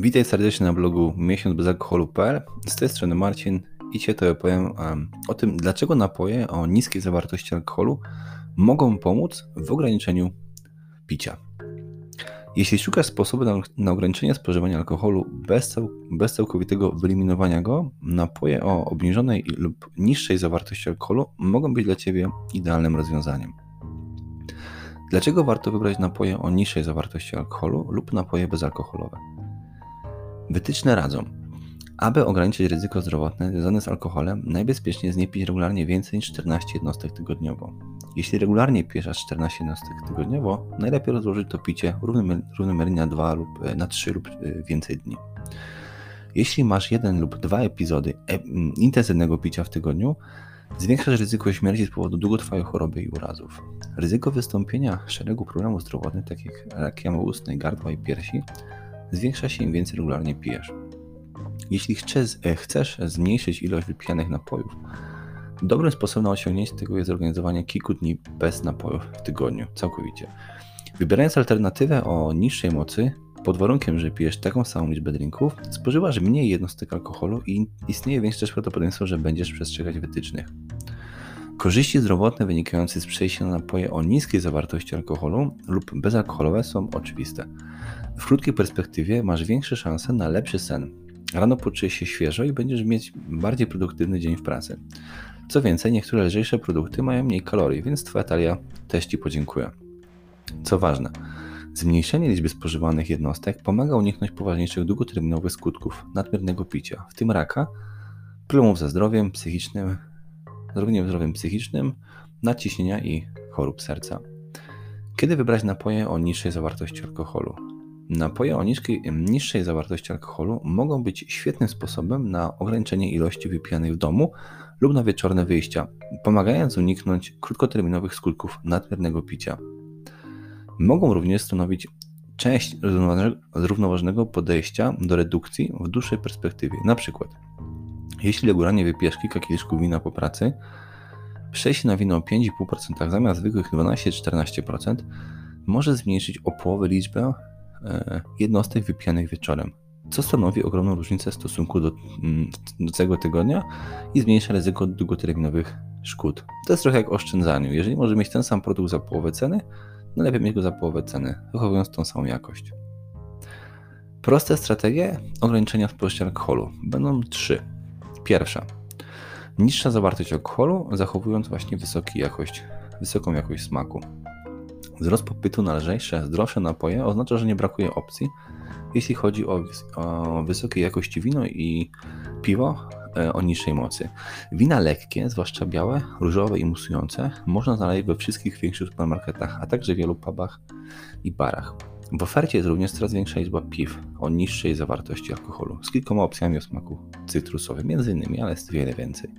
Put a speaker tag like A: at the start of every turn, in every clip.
A: Witaj serdecznie na blogu miesiąc bez alkoholu.pl. Z tej strony Marcin i Cię to opowiem o tym, dlaczego napoje o niskiej zawartości alkoholu mogą pomóc w ograniczeniu picia. Jeśli szukasz sposobu na, na ograniczenie spożywania alkoholu bez, cał, bez całkowitego wyeliminowania go, napoje o obniżonej lub niższej zawartości alkoholu mogą być dla Ciebie idealnym rozwiązaniem. Dlaczego warto wybrać napoje o niższej zawartości alkoholu lub napoje bezalkoholowe? Wytyczne radzą, aby ograniczyć ryzyko zdrowotne związane z alkoholem, najbezpieczniej jest nie pić regularnie więcej niż 14 jednostek tygodniowo. Jeśli regularnie pijesz aż 14 jednostek tygodniowo, najlepiej rozłożyć to picie równomiernie na 2 lub e, na 3 lub e, więcej dni. Jeśli masz jeden lub dwa epizody e, intensywnego picia w tygodniu, zwiększasz ryzyko śmierci z powodu długotrwałej choroby i urazów. Ryzyko wystąpienia szeregu problemów zdrowotnych, takich jak rak jamy ustnej, gardła i piersi, zwiększa się im więcej regularnie pijesz. Jeśli chcesz, chcesz zmniejszyć ilość wypijanych napojów, dobrym sposobem na osiągnięcie tego jest zorganizowanie kilku dni bez napojów w tygodniu, całkowicie. Wybierając alternatywę o niższej mocy, pod warunkiem, że pijesz taką samą liczbę drinków, spożywasz mniej jednostek alkoholu i istnieje większe prawdopodobieństwo, że będziesz przestrzegać wytycznych. Korzyści zdrowotne wynikające z przejścia na napoje o niskiej zawartości alkoholu lub bezalkoholowe są oczywiste. W krótkiej perspektywie masz większe szanse na lepszy sen. Rano poczujesz się świeżo i będziesz mieć bardziej produktywny dzień w pracy. Co więcej, niektóre lżejsze produkty mają mniej kalorii, więc Twoja talia też Ci podziękuje. Co ważne, zmniejszenie liczby spożywanych jednostek pomaga uniknąć poważniejszych długoterminowych skutków nadmiernego picia, w tym raka, problemów ze zdrowiem psychicznym, zarówno zdrowiem psychicznym, nadciśnienia i chorób serca. Kiedy wybrać napoje o niższej zawartości alkoholu? Napoje o niskiej, niższej zawartości alkoholu mogą być świetnym sposobem na ograniczenie ilości wypijanych w domu lub na wieczorne wyjścia, pomagając uniknąć krótkoterminowych skutków nadmiernego picia. Mogą również stanowić część zrównoważonego podejścia do redukcji w dłuższej perspektywie. Przykład, jeśli regularnie wypijesz kilka kieliszków wina po pracy, przejście na wino o 5,5% zamiast zwykłych 12-14% może zmniejszyć o połowę liczbę e, jednostek wypijanych wieczorem, co stanowi ogromną różnicę w stosunku do, mm, do całego tygodnia i zmniejsza ryzyko długoterminowych szkód. To jest trochę jak oszczędzaniu. Jeżeli możesz mieć ten sam produkt za połowę ceny, no lepiej mieć go za połowę ceny, zachowując tą samą jakość. Proste strategie ograniczenia spożycia alkoholu będą trzy. Pierwsza. Niższa zawartość alkoholu, zachowując właśnie wysoki jakość, wysoką jakość smaku. Wzrost popytu na lżejsze, zdrowsze napoje oznacza, że nie brakuje opcji, jeśli chodzi o, o wysokiej jakości wino i piwo e, o niższej mocy. Wina lekkie, zwłaszcza białe, różowe i musujące, można znaleźć we wszystkich większych supermarketach, a także w wielu pubach i barach. W ofercie jest również coraz większa liczba piw o niższej zawartości alkoholu, z kilkoma opcjami o smaku cytrusowym, między innymi, ale jest wiele więcej.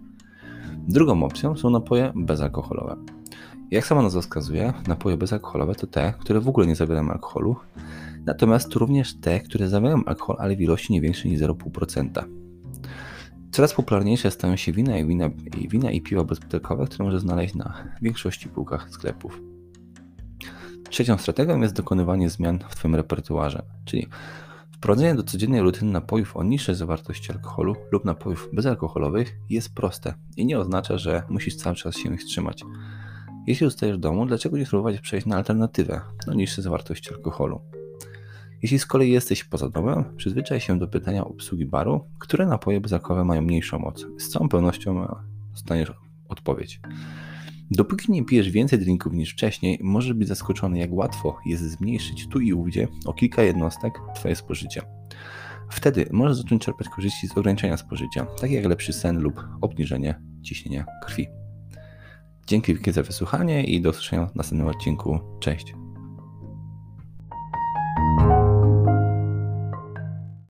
A: Drugą opcją są napoje bezalkoholowe. Jak sama nazwa wskazuje, napoje bezalkoholowe to te, które w ogóle nie zawierają alkoholu, natomiast również te, które zawierają alkohol, ale w ilości nie większej niż 0,5%. Coraz popularniejsze stają się wina i, wina, i wina i piwa bezbutelkowe, które można znaleźć na większości półkach sklepów. Trzecią strategią jest dokonywanie zmian w Twoim repertuarze, czyli wprowadzenie do codziennej rutyny napojów o niższej zawartości alkoholu lub napojów bezalkoholowych jest proste i nie oznacza, że musisz cały czas się ich trzymać. Jeśli zostajesz w domu, dlaczego nie spróbować przejść na alternatywę o niższej zawartości alkoholu? Jeśli z kolei jesteś poza domem, przyzwyczaj się do pytania obsługi baru, które napoje bezalkoholowe mają mniejszą moc. Z całą pewnością dostaniesz odpowiedź. Dopóki nie pijesz więcej drinków niż wcześniej, możesz być zaskoczony, jak łatwo jest zmniejszyć tu i ówdzie o kilka jednostek Twoje spożycie. Wtedy możesz zacząć czerpać korzyści z ograniczenia spożycia, takie jak lepszy sen lub obniżenie ciśnienia krwi. Dzięki wielkie za wysłuchanie i do usłyszenia w następnym odcinku. Cześć.